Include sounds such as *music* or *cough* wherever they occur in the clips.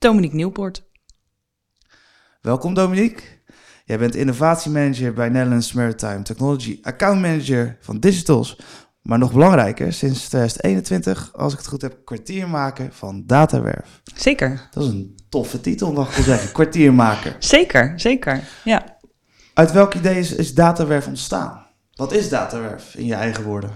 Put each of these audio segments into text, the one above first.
Dominique Nieuwpoort. Welkom Dominique. Jij bent innovatiemanager bij Netherlands Maritime Technology, account manager van Digitals. Maar nog belangrijker, sinds 2021, als ik het goed heb, kwartiermaker van Datawerf. Zeker. Dat is een toffe titel, mag ik wel zeggen. *laughs* Kwartiermaker. Zeker, zeker, ja. Uit welk idee is, is Datawerf ontstaan? Wat is Datawerf in je eigen woorden?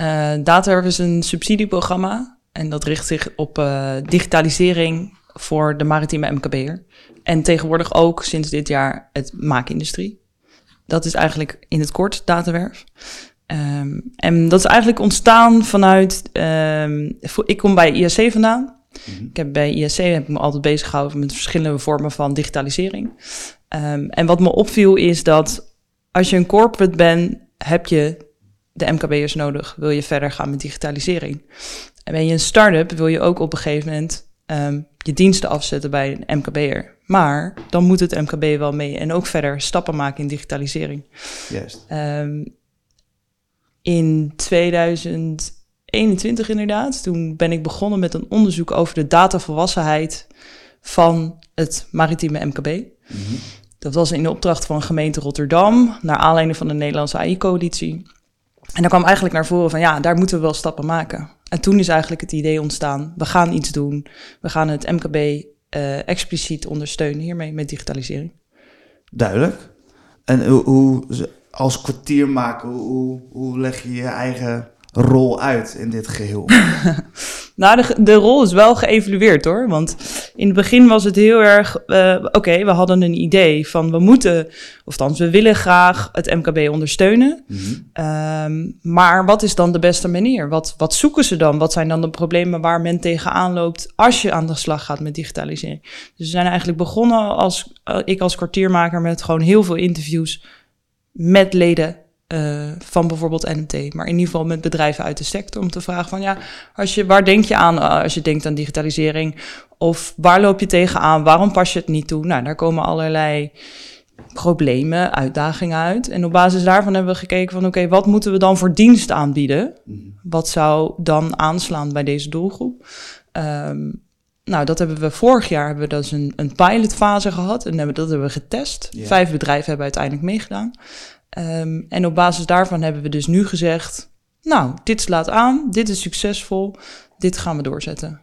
Uh, Datawerf is een subsidieprogramma en dat richt zich op uh, digitalisering voor de maritieme MKB'er. En tegenwoordig ook sinds dit jaar het maakindustrie. Dat is eigenlijk in het kort datawerf. Um, en dat is eigenlijk ontstaan vanuit. Um, ik kom bij ISC vandaan. Mm -hmm. Ik heb bij ISC heb ik me altijd bezig gehouden met verschillende vormen van digitalisering. Um, en wat me opviel is dat als je een corporate bent, heb je de MKB'ers nodig. Wil je verder gaan met digitalisering? En ben je een start-up, wil je ook op een gegeven moment um, je diensten afzetten bij een MKB'er. Maar dan moet het MKB wel mee en ook verder stappen maken in digitalisering. Juist. Um, in 2021 inderdaad, toen ben ik begonnen met een onderzoek over de datavolwassenheid van het maritieme MKB. Mm -hmm. Dat was in de opdracht van gemeente Rotterdam, naar aanleiding van de Nederlandse AI-coalitie. En daar kwam eigenlijk naar voren van ja, daar moeten we wel stappen maken. En toen is eigenlijk het idee ontstaan, we gaan iets doen. We gaan het MKB uh, expliciet ondersteunen hiermee met digitalisering. Duidelijk. En hoe, hoe als kwartiermaker, hoe, hoe leg je je eigen rol uit in dit geheel? *laughs* nou, de, de, rol is wel geëvalueerd hoor. Want in het begin was het heel erg. Uh, Oké, okay, we hadden een idee van we moeten, of althans, we willen graag het MKB ondersteunen. Mm -hmm. um, maar wat is dan de beste manier? Wat, wat zoeken ze dan? Wat zijn dan de problemen waar men tegenaan loopt als je aan de slag gaat met digitalisering? Dus we zijn eigenlijk begonnen als uh, ik als kwartiermaker met gewoon heel veel interviews met leden uh, van bijvoorbeeld NMT, maar in ieder geval met bedrijven uit de sector om te vragen van ja, als je, waar denk je aan als je denkt aan digitalisering? Of waar loop je tegenaan? Waarom pas je het niet toe? Nou, daar komen allerlei problemen, uitdagingen uit. En op basis daarvan hebben we gekeken van oké, okay, wat moeten we dan voor dienst aanbieden? Wat zou dan aanslaan bij deze doelgroep? Um, nou, dat hebben we vorig jaar hebben we dus een, een pilotfase gehad en hebben, dat hebben we getest. Yeah. Vijf bedrijven hebben uiteindelijk meegedaan. Um, en op basis daarvan hebben we dus nu gezegd: Nou, dit slaat aan, dit is succesvol, dit gaan we doorzetten.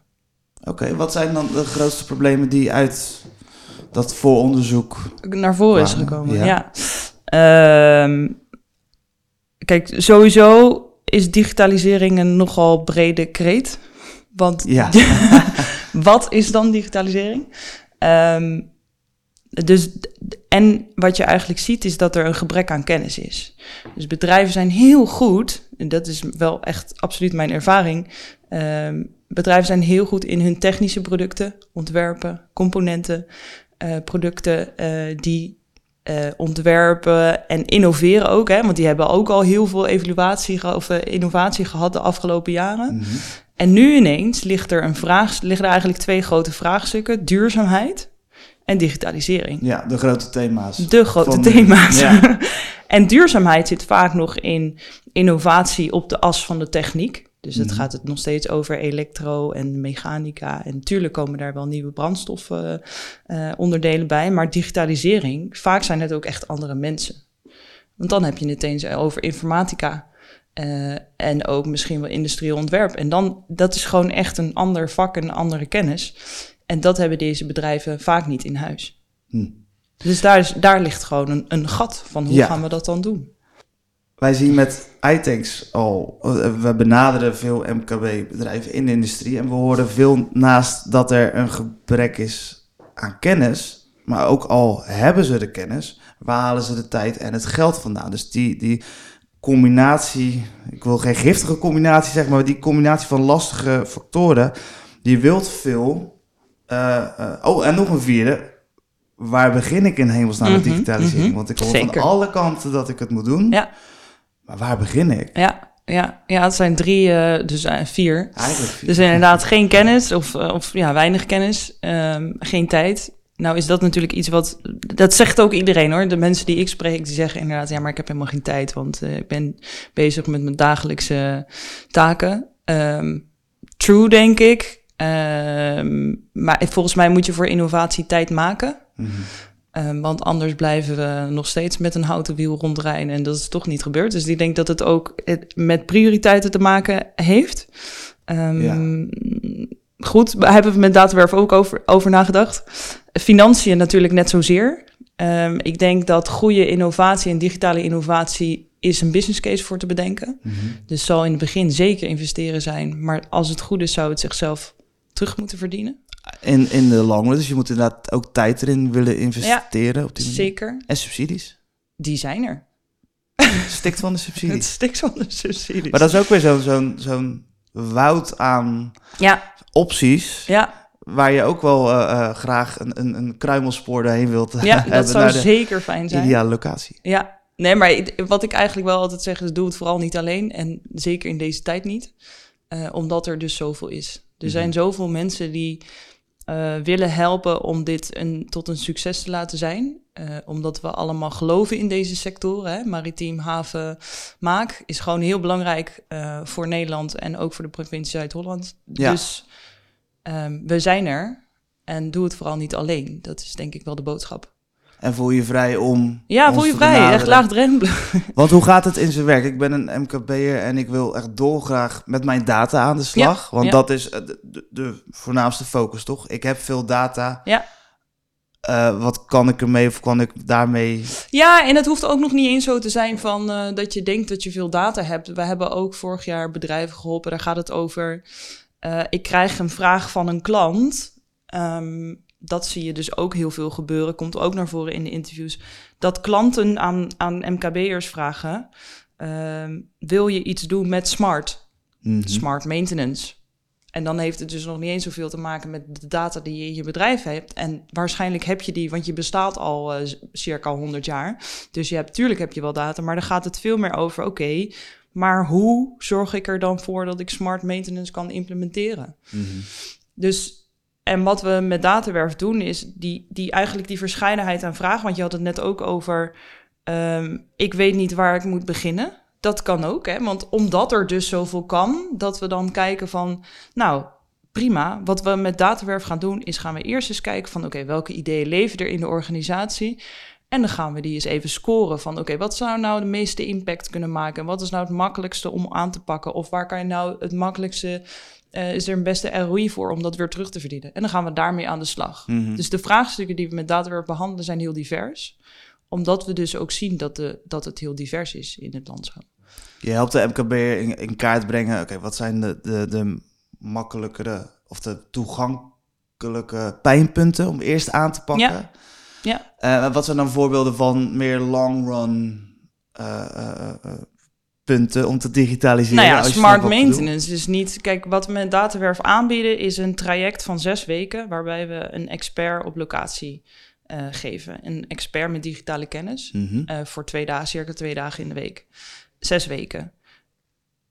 Oké, okay, wat zijn dan de grootste problemen die uit dat vooronderzoek naar voren is gekomen? Ja. ja. Um, kijk, sowieso is digitalisering een nogal brede kreet. Want ja. *laughs* *laughs* wat is dan digitalisering? Um, dus, en wat je eigenlijk ziet is dat er een gebrek aan kennis is. Dus bedrijven zijn heel goed, en dat is wel echt absoluut mijn ervaring. Um, bedrijven zijn heel goed in hun technische producten, ontwerpen, componenten, uh, producten uh, die uh, ontwerpen en innoveren ook. Hè, want die hebben ook al heel veel evaluatie of innovatie gehad de afgelopen jaren. Mm -hmm. En nu ineens ligt er een vraag, liggen er eigenlijk twee grote vraagstukken: duurzaamheid en digitalisering. Ja, de grote thema's. De grote thema's. Ja. *laughs* en duurzaamheid zit vaak nog in innovatie op de as van de techniek. Dus het mm. gaat het nog steeds over elektro en mechanica. En natuurlijk komen daar wel nieuwe brandstoffen uh, onderdelen bij. Maar digitalisering, vaak zijn het ook echt andere mensen. Want dan heb je het eens over informatica. Uh, en ook misschien wel industrieel ontwerp. En dan, dat is gewoon echt een ander vak, een andere kennis. En dat hebben deze bedrijven vaak niet in huis. Hm. Dus daar, is, daar ligt gewoon een, een gat van hoe ja. gaan we dat dan doen? Wij zien met iTanks al, we benaderen veel MKB-bedrijven in de industrie en we horen veel naast dat er een gebrek is aan kennis, maar ook al hebben ze de kennis, waar halen ze de tijd en het geld vandaan? Dus die, die combinatie, ik wil geen giftige combinatie zeggen, maar die combinatie van lastige factoren, die wilt veel eh, eh, oh, en nog een vierde. Waar begin ik in hemelsnaam met digitalisering? mhm. Want ik hoor Zeker. van alle kanten dat ik het moet doen. Ja. Maar waar begin ik? Ja, ja, ja het zijn drie, eh, dus vier. Eigenlijk vier. Dus inderdaad geen kennis of, of ja, weinig kennis, ehm, geen tijd. Nou is dat natuurlijk iets wat, dat zegt ook iedereen hoor. De mensen die ik spreek, die zeggen inderdaad, ja, maar ik heb helemaal geen tijd, want eh, ik ben bezig met mijn dagelijkse taken. Ehm, true, denk ik. Ehm, maar volgens mij moet je voor innovatie tijd maken. Mhm. Ehm, want anders blijven we nog steeds met een houten wiel rondrijden. En dat is toch niet gebeurd. Dus ik denk dat het ook het met prioriteiten te maken heeft. Ehm, Goed, daar hebben we met Datawerf ook over, over nagedacht. Financiën natuurlijk net zozeer. Ik denk dat goede innovatie en digitale innovatie is een business case voor te bedenken. Mhm. Dus zal in het begin zeker investeren zijn. Maar als het goed is, zou het zichzelf terug moeten verdienen. In, in de long run, dus je moet inderdaad ook tijd erin willen investeren. op die manier. Zeker. En subsidies. Die zijn er. *laughs* Stikt van de Het subsidies. stikt van de subsidies. Maar dat is ook weer zo'n zo'n zo'n woud aan Ja, opties. ja, Waar je ook wel eh, eh, graag een, een, een kruimelspoor doorheen wilt ja hebben dat zou zeker fijn zijn. ideale locatie. Ja, nee, maar wat ik eigenlijk wel altijd zeg is: doe het vooral niet alleen. En zeker in deze tijd niet. Eh, omdat er dus zoveel is. Er zijn Mhm. zoveel mensen die eh, willen helpen om dit een, tot een succes te laten zijn. Eh, omdat we allemaal geloven in deze sectoren. Hè? Maritiem, haven, maak is gewoon heel belangrijk eh, voor Nederland en ook voor de provincie Zuid-Holland. Ja. Dus ehm, we zijn er. En doe het vooral niet alleen. Dat is denk ik wel de boodschap. En voel je vrij om. Ja, voel je vrij. Echt laagdrempelig. *laughs* Want hoe gaat het in zijn werk? Ik ben een MKB'er en ik wil echt dolgraag met mijn data aan de slag. want ja. dat is eh, de, de, voornaamste focus, toch? Ik heb veel data. Ja. Eh, wat kan ik ermee of kan ik daarmee... Ja, en het hoeft ook nog niet eens zo te zijn van eh, dat je denkt dat je veel data hebt. We hebben ook vorig jaar bedrijven geholpen. Daar gaat het over. ik krijg een vraag van een klant. Ehm, dat zie je dus ook heel veel gebeuren. Komt ook naar voren in de interviews. Dat klanten aan, aan MKB'ers vragen: ehm, wil je iets doen met smart? Mhm. smart maintenance. En dan heeft het dus nog niet eens zoveel te maken met de data die je in je bedrijf hebt. En waarschijnlijk heb je die, want je bestaat al eh, circa 100 jaar. Dus je hebt, tuurlijk heb je wel data, maar dan gaat het veel meer over, oké, maar hoe zorg ik er dan voor dat ik smart maintenance kan implementeren? Mhm. Dus, en wat we met Datawerf doen, is die, die eigenlijk die verscheidenheid aan vragen. Want je had het net ook over, ehm, ik weet niet waar ik moet beginnen. Dat kan ook, hè? want omdat er dus zoveel kan, dat we dan kijken van, nou, prima. Wat we met Datawerf gaan doen, is gaan we eerst eens kijken van, oké, welke ideeën leven er in de organisatie? En dan gaan we die eens even scoren van, oké, wat zou nou de meeste impact kunnen maken? En wat is nou het makkelijkste om aan te pakken? Of waar kan je nou het makkelijkste eh, is er een beste ROI voor om dat weer terug te verdienen? En dan gaan we daarmee aan de slag. Mhm. Dus de vraagstukken die we met Datawerf behandelen zijn heel divers. Omdat we dus ook zien dat, de, dat het heel divers is in het landschap. Je helpt de MKB'er in, in kaart brengen. Oké, wat zijn de, de, de makkelijkere of de toegankelijke pijnpunten om eerst aan te pakken? Ja. Ja. Eh, wat zijn dan voorbeelden van meer long run eh, punten om te digitaliseren? Nou ja, smart maintenance is niet... Kijk, wat we met Datawerf aanbieden is een traject van zes weken... waarbij we een expert op locatie eh, geven. Een expert met digitale kennis. Mhm. eh, voor twee dagen, circa twee dagen in de week. Zes weken.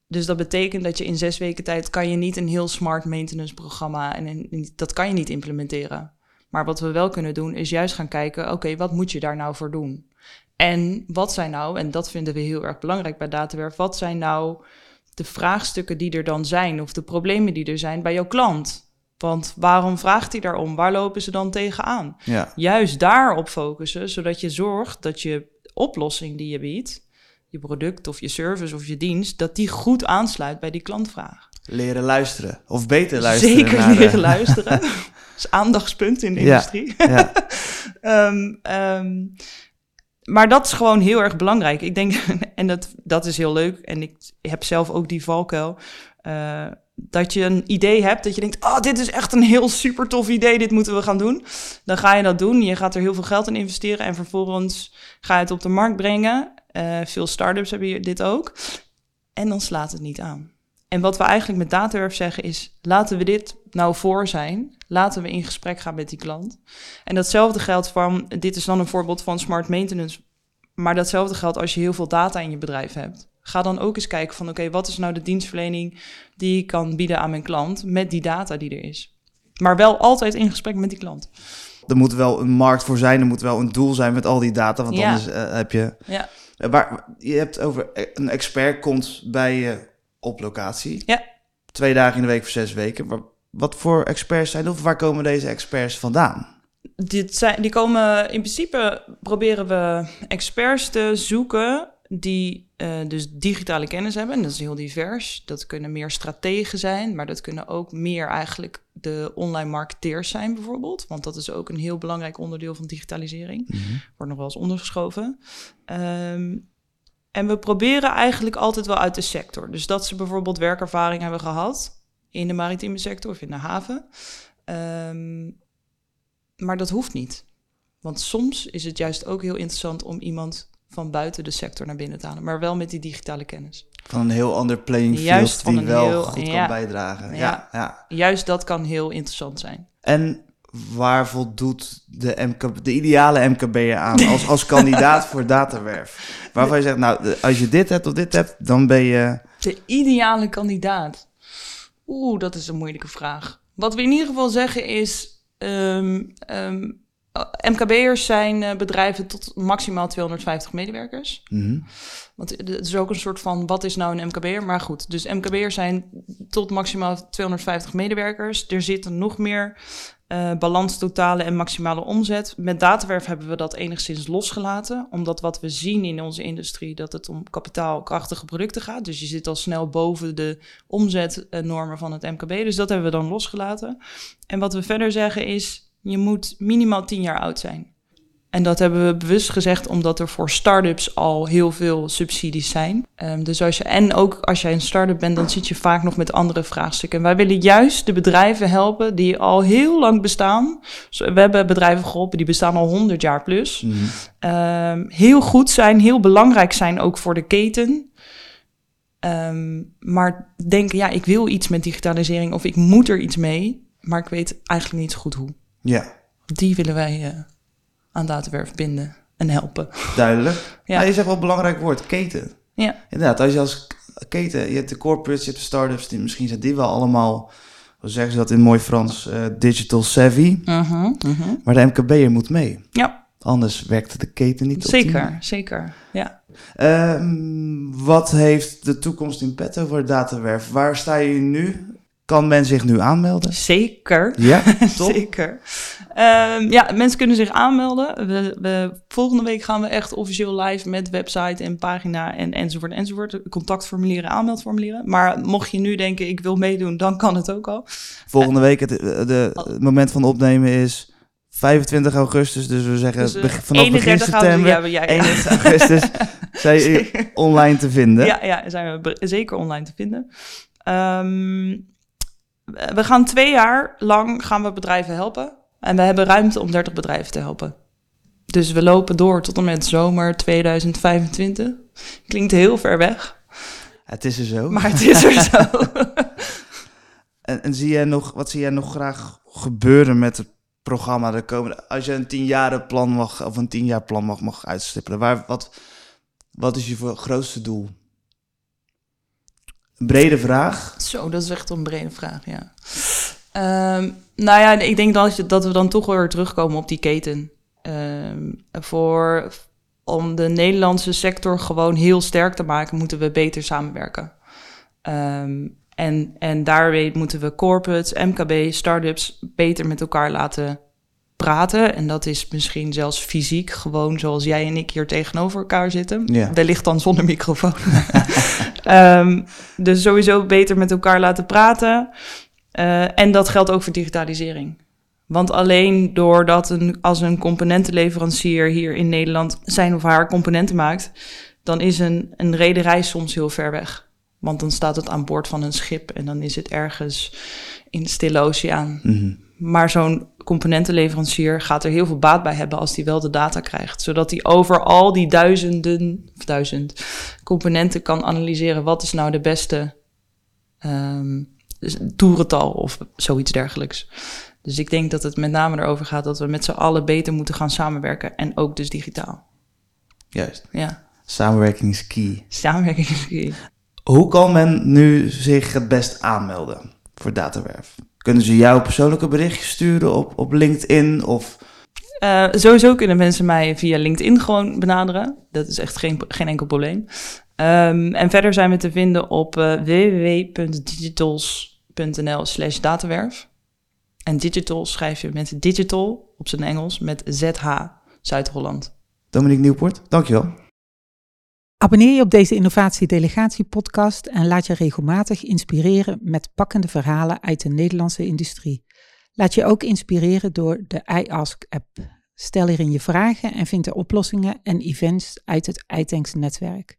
Dus dat betekent dat je in zes weken tijd kan je niet een heel smart maintenance programma en dat kan je niet implementeren. Maar wat we wel kunnen doen is juist gaan kijken, oké, wat moet je daar nou voor doen? En wat zijn nou, en dat vinden we heel erg belangrijk bij Datawerf, wat zijn nou de vraagstukken die er dan zijn of de problemen die er zijn bij jouw klant? Want waarom vraagt hij daarom? Waar lopen ze dan tegenaan? Ja. juist daarop focussen, zodat je zorgt dat je oplossing die je biedt, je product of je service of je dienst, dat die goed aansluit bij die klantvraag. Leren luisteren. Of beter luisteren. Zeker naar de- leren luisteren. *laughs* dat is aandachtspunt in de Ja. industrie. Ja. *laughs* Ehm, ehm, maar dat is gewoon heel erg belangrijk. Ik denk, *laughs* en dat, dat is heel leuk. En ik heb zelf ook die valkuil. eh, dat je een idee hebt, dat je denkt: Oh, dit is echt een heel super tof idee, dit moeten we gaan doen. Dan ga je dat doen. Je gaat er heel veel geld in investeren. En vervolgens ga je het op de markt brengen. Eh, veel start-ups hebben hier dit ook. En dan slaat het niet aan. En wat we eigenlijk met Datawerf zeggen is, laten we dit nou voor zijn. Laten we in gesprek gaan met die klant. En datzelfde geldt van, dit is dan een voorbeeld van smart maintenance. Maar datzelfde geldt als je heel veel data in je bedrijf hebt. Ga dan ook eens kijken van, oké, wat is nou de dienstverlening die ik kan bieden aan mijn klant met die data die er is. Maar wel altijd in gesprek met die klant. Er moet wel een markt voor zijn, er moet wel een doel zijn met al die data, want Ja. anders eh, heb je... Ja. Eh, Waar, je hebt over eh, een expert komt bij je op locatie. Ja. Twee dagen in de week voor zes weken. Waar- wat voor experts zijn? Of waar komen deze experts vandaan? Dit zijn, die komen in principe proberen we experts te zoeken die eh, dus digitale kennis hebben. En dat is heel divers. Dat kunnen meer strategen zijn, maar dat kunnen ook meer eigenlijk de online marketeers zijn bijvoorbeeld. Want dat is ook een heel belangrijk onderdeel van digitalisering. Wordt nog wel eens ondergeschoven. Ehm, en we proberen eigenlijk altijd wel uit de sector. Dus dat ze bijvoorbeeld werkervaring hebben gehad in de maritieme sector of in de haven. Ehm, maar dat hoeft niet. Want soms is het juist ook heel interessant om iemand van buiten de sector naar binnen te halen. Maar wel met die digitale kennis. Van een heel ander playing field Juist die wel heel- goed ja. kan bijdragen. Ja. Ja. Ja, Juist dat kan heel interessant zijn. En waar voldoet de, MK, de ideale MKB'er aan als, als kandidaat voor datawerf? Waarvan je zegt, nou, als je dit hebt of dit hebt, dan ben je... De ideale kandidaat. Oeh, dat is een moeilijke vraag. Wat we in ieder geval zeggen is... ehm, ehm, MKB'ers zijn eh, bedrijven tot maximaal 250 medewerkers. Mhm. Want het is ook een soort van, wat is nou een MKB'er? Maar goed, dus MKB'ers zijn tot maximaal 250 medewerkers. Er zitten nog meer eh balans totale en maximale omzet. Met Datawerf hebben we dat enigszins losgelaten. Omdat wat we zien in onze industrie, dat het om kapitaalkrachtige producten gaat. Dus je zit al snel boven de omzetnormen van het MKB. Dus dat hebben we dan losgelaten. En wat we verder zeggen is, je moet minimaal 10 jaar oud zijn. En dat hebben we bewust gezegd omdat er voor start-ups al heel veel subsidies zijn. Ehm, dus als je, en ook als jij een start-up bent, dan zit je vaak nog met andere vraagstukken. En wij willen juist de bedrijven helpen die al heel lang bestaan. We hebben bedrijven geholpen die bestaan al 100 jaar plus. Mhm. Ehm, heel goed zijn, heel belangrijk zijn ook voor de keten. Ehm, maar denken, ja, ik wil iets met digitalisering of ik moet er iets mee, maar ik weet eigenlijk niet goed hoe. Ja, Die willen wij eh, aan Datawerf binden en helpen. duidelijk. *laughs* Ja. Ja. je zegt wel een belangrijk woord, keten. Ja, Inderdaad, als je als keten, je hebt de corporates, je hebt de startups, die, misschien zijn die wel allemaal, hoe zeggen ze dat in mooi Frans, eh, digital savvy. Mhm, mhm. Maar de MKB'er moet mee. ja Anders werkt de keten niet zeker, zeker. Ja. Ehm, wat heeft de toekomst in petto voor Datawerf? Waar sta je nu? Kan men zich nu aanmelden? Zeker. Ja, top. *laughs* Zeker. Ehm, ja, mensen kunnen zich aanmelden. We, we, volgende week gaan we echt officieel live met website en pagina en enzovoort enzovoort. Contactformulieren, aanmeldformulieren. Maar mocht je nu denken, ik wil meedoen, dan kan het ook al. Volgende week, het, eh, de, het moment van opnemen is 25 augustus. Dus we zeggen Dus, eh, vanaf begin 31 september, Ja, ja, ja. 31 augustus, *laughs* zijn je online te vinden. Ja, ja, zijn we zeker online te vinden. Ehm, we gaan twee jaar lang gaan we bedrijven helpen. En we hebben ruimte om 30 bedrijven te helpen. Dus we lopen door tot en met zomer 2025. Klinkt heel ver weg, Het is er zo. maar het is er zo. *laughs* En, en zie jij nog, wat zie jij nog graag gebeuren met het programma de komende... Als je een tienjaren plan mag, of een tien jaar plan mag, mag uitstippelen. Waar, wat, wat is je voor grootste doel? Brede vraag. Zo, dat is echt een brede vraag, ja. Ehm, nou ja, ik denk dat, dat we dan toch weer terugkomen op die keten. Ehm, voor, om de Nederlandse sector gewoon heel sterk te maken, moeten we beter samenwerken. Ehm, en, en daarmee moeten we corporates, MKB, start-ups beter met elkaar laten praten. En dat is misschien zelfs fysiek, gewoon zoals jij en ik hier tegenover elkaar zitten. Ja. Wellicht dan zonder microfoon. *laughs* Ehm, dus sowieso beter met elkaar laten praten. Eh, en dat geldt ook voor digitalisering. Want alleen doordat een, als een componentenleverancier hier in Nederland zijn of haar componenten maakt, dan is een, een rederij soms heel ver weg. Want dan staat het aan boord van een schip en dan is het ergens in de Stille Oceaan. Mhm. Maar zo'n componentenleverancier gaat er heel veel baat bij hebben als die wel de data krijgt. Zodat hij over al die duizenden, of duizend componenten kan analyseren wat is nou de beste dus toerental of zoiets dergelijks. Dus ik denk dat het met name erover gaat dat we met z'n allen beter moeten gaan samenwerken en ook dus digitaal. Juist. Ja, Samenwerking is key. samenwerking is key. Hoe kan men nu zich het best aanmelden voor Datawerf? Kunnen ze jou persoonlijke berichtjes sturen op, op LinkedIn of... Eh, sowieso kunnen mensen mij via LinkedIn gewoon benaderen. Dat is echt geen, geen enkel probleem. Ehm, en verder zijn we te vinden op uh, www.digitals.nl slash datawerf. En digital schrijf je met digital op zijn Engels met ZH Zuid-Holland. Dominique Nieuwpoort, dankjewel. Abonneer je op deze Innovatie Delegatie podcast en laat je regelmatig inspireren met pakkende verhalen uit de Nederlandse industrie. Laat je ook inspireren door de iAsk-app. Stel hierin je vragen en vind de oplossingen en events uit het iTanks netwerk.